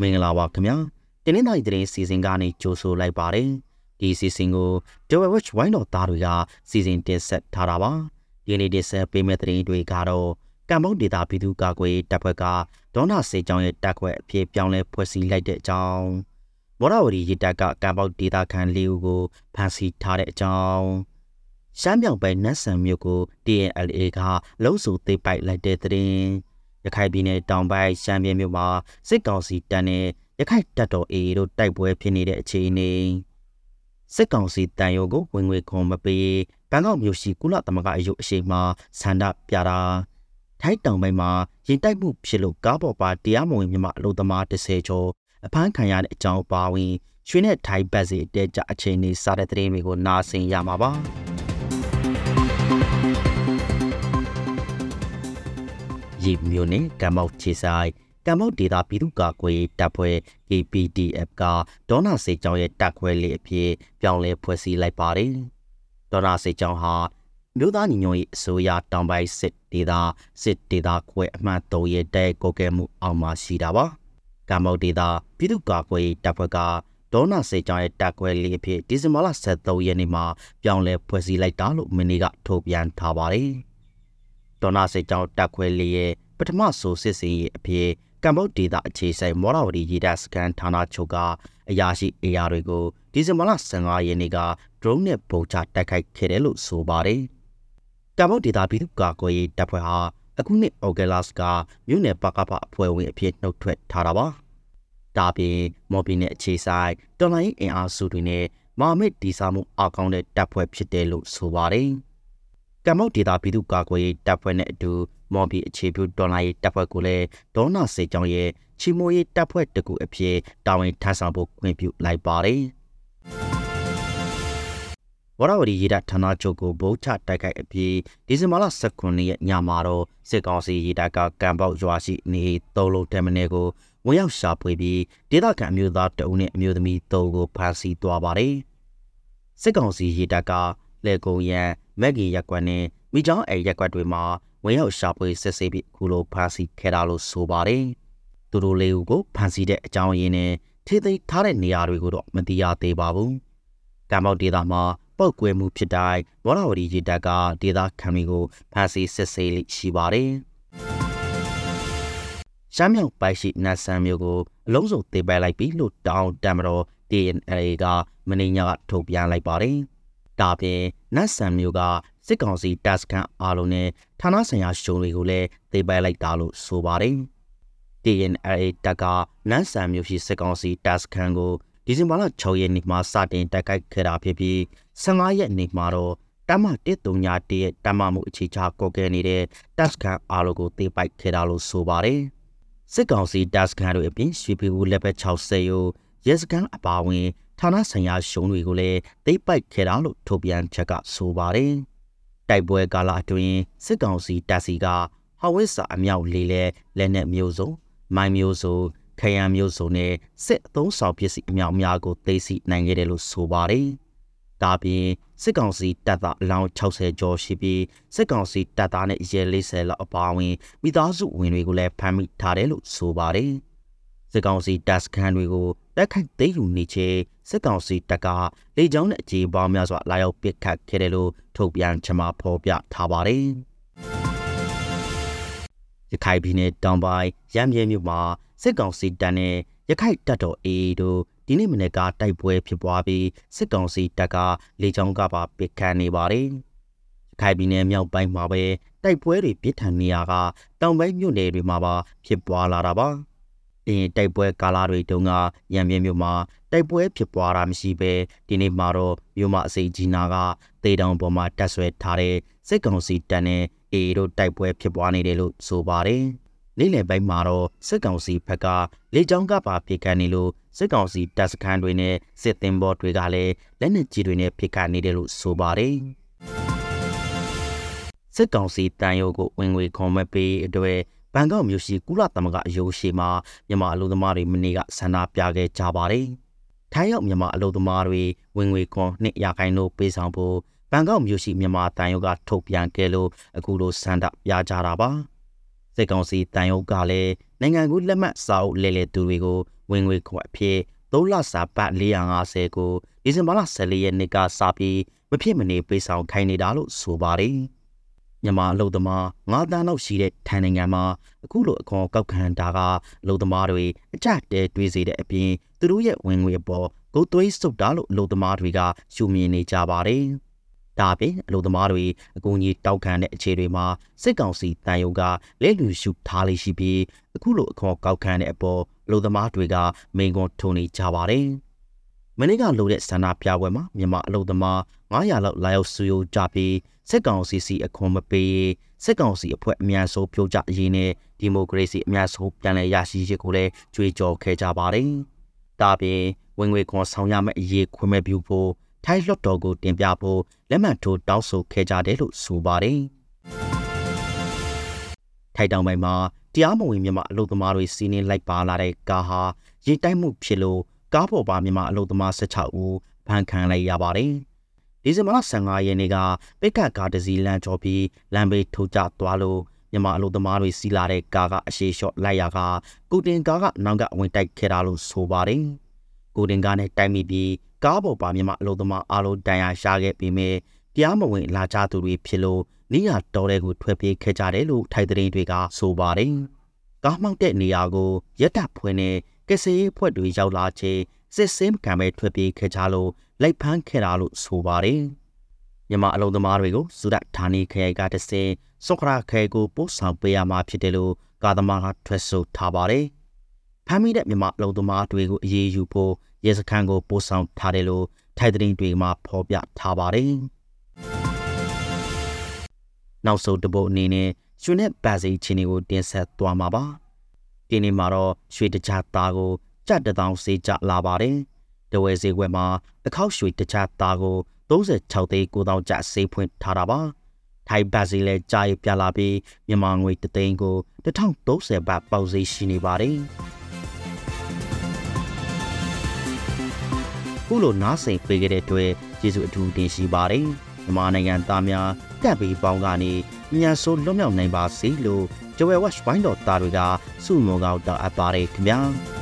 မင်္ဂလာပါခင်ဗျာတင်းနေတိုင်းသတင်းစီစဉ်ကနေကြိုဆိုလိုက်ပါတယ်ဒီစီစဉ်ကို Dewey Watch ဝိုင်းတော်သားတွေကစီစဉ်တင်ဆက်ထားတာပါဒီနေ့တင်ဆက်ပေးမယ့်သတင်းတွေကတော့ကမ္ဘောဒေတာပြည်သူ့ကာကွယ်တပ်ဖွဲ့ကဒေါနာစေချောင်းရဲ့တပ်ခွဲအဖြစ်ပြောင်းလဲဖွဲ့စည်းလိုက်တဲ့အကြောင်းမော်ရဝတီရေတပ်ကကမ္ဘောဒေတာခံ၄ဦးကိုဖမ်းဆီးထားတဲ့အကြောင်းရှမ်းမြောင်ပိုင်းနတ်ဆန်မြို့ကို TNLA ကလုံးစုသိပ်ပိုက်လိုက်တဲ့သတင်း ရခိုင်ပြည်နယ်တောင်ပိုင်းရှမ်းပြည်မြို့မှာစစ်ကောင်စီတပ်နဲ့ရခိုင်တပ်တော် AA တို့တိုက်ပွဲဖြစ်နေတဲ့အခြေအနေစစ်ကောင်စီတန်ရုံကိုဝင်ငွေခွန်မပေးဘန်ကောက်မြို့ရှိကုလသမဂ္ဂအယုအရှိန်မှာဆန္ဒပြတာထိုက်တောင်ပိုင်းမှာရင်တိုက်မှုဖြစ်လို့ကားပေါ်ပါတရားမဝင်မြမအလို့သမား30ကျော်အဖမ်းခံရတဲ့အကြောင်းပါဝင်ရွှေနဲ့ထိုင်ဘတ်စီအတဲကြအခြေအနေစတဲ့သတင်းတွေကိုနားဆင်ရမှာပါ ရေမျိုးနဲ့ကမ္ဘောက်ချေဆိုင်ကမ္ဘောဒေတာပြည်သူ့ကာကွယ်တပ်ဖွဲ့ KPDF ကဒေါနာစေချောင်းရဲ့တပ်ခွဲလေးအဖြစ်ပြောင်းလဲဖွဲ့စည်းလိုက်ပါတယ်။ဒေါနာစေချောင်းဟာမြို့သားညီညွတ်ရေးအစိုးရတောင်ပိုင်းစစ်ဒေတာစစ်ဒေတာခွဲအမှတ်3ရဲ့တဲကိုကဲမှုအောက်မှာရှိတာပါ။ကမ္ဘောဒေတာပြည်သူ့ကာကွယ်တပ်ဖွဲ့ကဒေါနာစေချောင်းရဲ့တပ်ခွဲလေးအဖြစ်ဒီဇင်ဘာလ23ရက်နေ့မှာပြောင်းလဲဖွဲ့စည်းလိုက်တာလို့မင်းကထုတ်ပြန်ထားပါတယ်။ ဒေါနာစေချောင်းတပ်ခွဲလေးရဲ့ပထမဆိုစစ်စင်ရေးအဖြစ်ကမ္ဘောဒေတာအခြေဆိုင်မော်ရဝတီရေတပ်စကန်ဌာနချုပ်ကအရာရှိအရာတွေကိုဒီဇင်ဘာလ15ရက်နေ့က drone နဲ့ပုံချတိုက်ခိုက်ခဲ့တယ်လို့ဆိုပါတယ်။ကမ္ဘောဒေတာပြည်သူ့ကာကွယ်ရေးတပ်ဖွဲ့ဟာအခုနှစ်ဩဂတ်လစ်ကမြို့နယ်ပကပအဖွဲ့ဝင်အဖြစ်နှုတ်ထွက်ထားတာပါ။ဒါပြင်မော်ဘီနဲ့အခြေဆိုင်တော်လိုင်းအင်အားစုတွေနဲ့မာမစ်ဒီစာမှုအကောင့်တဲ့တပ်ဖွဲ့ဖြစ်တယ်လို့ဆိုပါတယ်။က မ္ဘောဒေတာပြည်သူ့ကာကွယ်ရေးတပ်ဖွဲ့နဲ့အတူမော်ဘီအခြေပြုဒေါ်လာရေးတပ်ဖွဲ့ကိုလည်းဒေါနာစေချောင်းရဲ့ချီမိုရေးတပ်ဖွဲ့တကူအဖြစ်တာဝန်ထမ်းဆောင်ဖို့ခွင့်ပြုလိုက်ပါတယ်။ဝရဝရီရေတပ်ဌာနချုပ်ကိုဗုံးချတိုက်ခိုက်အပြီးဒီဇင်ဘာလ19ရက်ညမှာတော့စစ်ကောင်စီရေတပ်ကကံပေါက်ရွာရှိနေသုံးလုံးတမနယ်ကိုဝင်ရောက်ရှာဖွေပြီးဒေသခံအမျိုးသားတအုပ်နဲ့အမျိုးသမီးသုံးကိုဖမ်းဆီးသွားပါတယ်။စစ်ကောင်စီရေတပ်ကလေကုံရန် မက်ဂီရက်ကွက်နဲ့မိချောင်းအဲရက်ကွက်တွေမှာဝင်ရောက်ရှာဖွေစစ်ဆေးပြီးခုလိုဖမ်းဆီးခဲ့တာလို့ဆိုပါတယ်။သူတို့လေးဦးကိုဖမ်းဆီးတဲ့အကြောင်းရင်းနဲ့ထိသိမ်းထားတဲ့နေရာတွေကိုတော့မသိရသေးပါဘူး။ကမ္ဘောဒေတာမှာပောက်ကွဲမှုဖြစ်တိုင်းမော်ရဝတီရေတပ်ကဒေတာခံတွေကိုဖမ်းဆီးစစ်ဆေးလိရှိပါတယ်။ရှမ်းမြောက်ပိုက်ရှိနတ်ဆန်မျိုးကိုအလုံးစုံတေးပိုက်လိုက်ပြီးလို့တောင်းတမတော် DNA ကမင်းညကထုတ်ပြန်လိုက်ပါတယ်။ ဒါပြင်နတ်ဆန်မျိုးကစစ်ကောင်စီတပ်စခန်းအားလုံးနဲ့ဌာနဆိုင်ရာရှုံတွေကိုလည်းသိပိုက်လိုက်တာလို့ဆိုပါတယ်။ TNLA တပ်ကနန်းဆန်မျိုးရှိစစ်ကောင်စီတပ်စခန်းကိုဒီဇင်ဘာလ6ရက်နေ့မှာစတင်တိုက်ခိုက်ခဲ့တာဖြစ်ပြီး15ရက်နေ့မှာတော့တမ139ရဲ့တမမှုအခြေချကော့ကဲနေတဲ့တပ်စခန်းအားလုံးကိုသိပိုက်ခဲ့တာလို့ဆိုပါတယ်။စစ်ကောင်စီတပ်စခန်းတို့အပြင်ရွှေပြည်ဦးလက်ဘက်60ရိုရဲစခန်းအပါအဝင် ဌာနဆိုင်ရာရှုံးတွေကိုလည်းသိပိုက်ခဲ့တာလို့ထုတ်ပြန်ချက်ကဆိုပါတယ်။တိုက်ပွဲကာလအတွင်းစစ်ကောင်စီတပ်စီကဟဝစ်စာအမြောက်လေးလဲလက်နက်မျိုးစုံမိုင်းမျိုးစုံခရံမျိုးစုံနဲ့စစ်အုံဆောင်ပစ္စည်းအမြောက်များကိုသိသိနိုင်ခဲ့တယ်လို့ဆိုပါတယ်။ဒါပြင်စစ်ကောင်စီတပ်သားအလောင်း60ကျော်ရှိပြီးစစ်ကောင်စီတပ်သားနဲ့ရဲ40လောက်အပါအဝင်မိသားစုဝင်တွေကိုလည်းဖမ်းမိထားတယ်လို့ဆိုပါတယ်။ စစ်ကောင်စီတပ်စခန်းတွေကိုတက်ခိုက်သိမ်းယူနေခြင်းစစ်ကောင်စီတပ်ကလေကြောင်းနဲ့အခြေပေါင်းများစွာလာရောက်ပစ်ခတ်ခဲ့တယ်လို့ထုတ်ပြန်ချမှဖော်ပြထားပါတယ်။ရခိုင်ပြည်နယ်တောင်ပိုင်းရမ်းမြဲမြို့မှာစစ်ကောင်စီတပ်နဲ့ရခိုင်တပ်တော် AA တို့ဒီနေ့မနေ့ကတိုက်ပွဲဖြစ်ပွားပြီးစစ်ကောင်စီတပ်ကလေကြောင်းကပါပစ်ခတ်နေပါတယ်။ရခိုင်ပြည်နယ်မြောက်ပိုင်းမှာပဲတိုက်ပွဲတွေပြစ်ထန်နေရကတောင်ပိုင်းမြို့နယ်တွေမှာပါဖြစ်ပွားလာတာပါ။ အင်းတိုက်ပွဲကာလတွေတုန်းကရံပြင်းမြို့မှာတိုက်ပွဲဖြစ်ပွားတာမရှိဘဲဒီနေ့မှာတော့မြို့မအစိကြီးနာကတေတောင်ပေါ်မှာတက်ဆွဲထားတဲ့စစ်ကောင်စီတပ်နဲ့အေတို့တိုက်ပွဲဖြစ်ပွားနေတယ်လို့ဆိုပါတယ်။နေ့လယ်ပိုင်းမှာတော့စစ်ကောင်စီဘက်ကလေကြောင်းကပါဖိကန်နေလို့စစ်ကောင်စီတပ်စခန်းတွေနဲ့စစ်သင်္ဘောတွေကလည်းလက်နက်ကြီးတွေနဲ့ဖိကန်နေတယ်လို့ဆိုပါတယ်။စစ်ကောင်စီတန်ရုပ်ကိုဝင်ငွေခွန်မဲ့ပေးအတွက် ဘန်ကောက်မြို့ရှိကုလသမဂ္ဂအယုံရှိမှာမြန်မာအလုပ်သမားတွေမနေ့ကဆန္ဒပြခဲ့ကြပါတယ်။ထိုင်းရောက်မြန်မာအလုပ်သမားတွေဝင်ငွေခွန်နှစ်ရာခိုင်နှုန်းပေးဆောင်ဖို့ဘန်ကောက်မြို့ရှိမြန်မာတန်ရုပ်ကထုတ်ပြန်ခဲ့လို့အခုလိုဆန္ဒပြကြတာပါ။စစစ်ကောင်စီတန်ရုပ်ကလည်းနိုင်ငံကူးလက်မှတ်စာအုပ်လဲလှယ်သူတွေကိုဝင်ငွေခွန်အဖြစ်3လစာပတ်450ကိုဒီဇင်ဘာလ14ရက်နေ့ကစပြီးမဖြစ်မနေပေးဆောင်ခိုင်းနေတာလို့ဆိုပါတယ်။ မြန်မာအလုပ်သမား9တန်းလောက်ရှိတဲ့ထိုင်းနိုင်ငံမှာအခုလိုအခွန်ကောက်ခံတာကအလုပ်သမားတွေအကြတဲတွေးစေတဲ့အပြင်သူတို့ရဲ့ဝင်ငွေအပေါ်ကိုယ်သွေးစုပ်တာလို့အလုပ်သမားတွေကရှုမြင်နေကြပါတယ်။ဒါအပြင်အလုပ်သမားတွေအကူအညီတောက်ခံတဲ့အခြေတွေမှာစစ်ကောင်စီတန်ယုံကလက်လူရှုထားလေးရှိပြီးအခုလိုအခွန်ကောက်ခံတဲ့အပေါ်အလုပ်သမားတွေကမိန်ကွန်းထုံနေကြပါတယ်။ မနေ့ကလိုတဲ့ဆန္ဒပြပွဲမှာမြန်မာအလုပ်သမား900လောက်လာရောက်စုရုံးကြပြီးစစ်ကောင်စီစီအခွန်မပေးစစ်ကောင်စီအဖွဲ့အများဆုံးပြောကြအရေးနဲ့ဒီမိုကရေစီအများဆုံးပြန်လည်ရရှိရေးကိုလည်းကြွေးကြော်ခဲ့ကြပါတယ်။ဒါပြင်ဝင်ငွေခွန်ဆောင်ရမယ့်အရေးခွင့်မဲ့ပြုဖို့ထိုင်းလွှတ်တော်ကိုတင်ပြဖို့လက်မှတ်ထိုးတောင်းဆိုခဲ့ကြတယ်လို့ဆိုပါတယ်။ထိုက်တောင်ပိုင်းမှာတရားမဝင်မြန်မာအလုပ်သမားတွေစီးနင်းလိုက်ပါလာတဲ့ကားဟာရေတိုက်မှုဖြစ်လို့ ကားပေါ်ပါမြန်မာအလုပ်သမား16ဦးဖမ်းခံလိုက်ရပါတယ်။ဒီဇင်ဘာလ15ရက်နေ့ကပိတ်ကတ်ကားတစ်စီးလမ်းကျော်ပြီးလမ်းဘေးထိုးကျသွားလို့မြန်မာအလုပ်သမားတွေစီးလာတဲ့ကားကအရှိလျှော့လိုက်ရကကိုတင်ကားကနောက်ကဝင်တိုက်ခဲ့တာလို့ဆိုပါတယ်။ကိုတင်ကားနဲ့တိုက်မိပြီးကားပေါ်ပါမြန်မာအလုပ်သမားအားလုံးတန်ရာရှာခဲ့ပြီးမြဲတရားမဝင်လာကြသူတွေဖြစ်လို့နေရတော်တဲ့ကိုထွက်ပြေးခဲ့ကြတယ်လို့ထိုက်သတင်းတွေကဆိုပါတယ်။ကားမောက်တဲ့နေရာကိုရက်တပ်ဖွင့်နေ ကစေးဖွဲ့တွေရောက်လာချိန်စစ်စင်းကံပဲထွက်ပြေးခဲ့ကြလို့လိုက်ဖမ်းခဲ့တာလို့ဆိုပါတယ်။မြန်မာအလုံသမားတွေကိုစုဒဌာနီခရိုင်ကတစင်စောခရာခဲကိုပို့ဆောင်ပေးရမှာဖြစ်တယ်လို့ကာသမားကထွက်ဆိုထားပါတယ်။ဖမ်းမိတဲ့မြန်မာအလုံသမားတွေကိုအေးအေးယူဖို့ရဲစခန်းကိုပို့ဆောင်ထားတယ်လို့ထိုက်သတင်းတွေမှာဖော်ပြထားပါတယ်။နောက်ဆုံးတပုတ်အနေနဲ့ရွှေနဲ့ပါစီချင်းတွေကိုတင်ဆက်သွားမှာပါ။ ဒီနေ့မှာတော့ရွှေတခြားသားကိုကြက်တထောင်စေးကြလာပါတယ်။တဝဲစေခွဲမှာအခောက်ရွှေတခြားသားကို36သိန်း9000ကျပ်စေးဖွင့်ထားတာပါ။ထိုင်ပါစီလဲကြာရပြလာပြီးမြန်မာငွေတသိန်းကို1030ဘတ်ပေါက်စေးရှိနေပါတယ်။ခုလိုနားစိန်ပေးခဲ့တဲ့အတွက်ကျေးဇူးအထူးတင်ရှိပါတယ်။ မြန်မာနိုင်ငံသားများတက်ပြီးပေါင်းကနေမြန်ဆိုလွတ်မြောက်နိုင်ပါစေလို့ဂျဝဲဝက်ဝိုင်းတော်သားတွေကစုမုံကောက်တောက်အပ်ပါတယ်ခင်ဗျာ။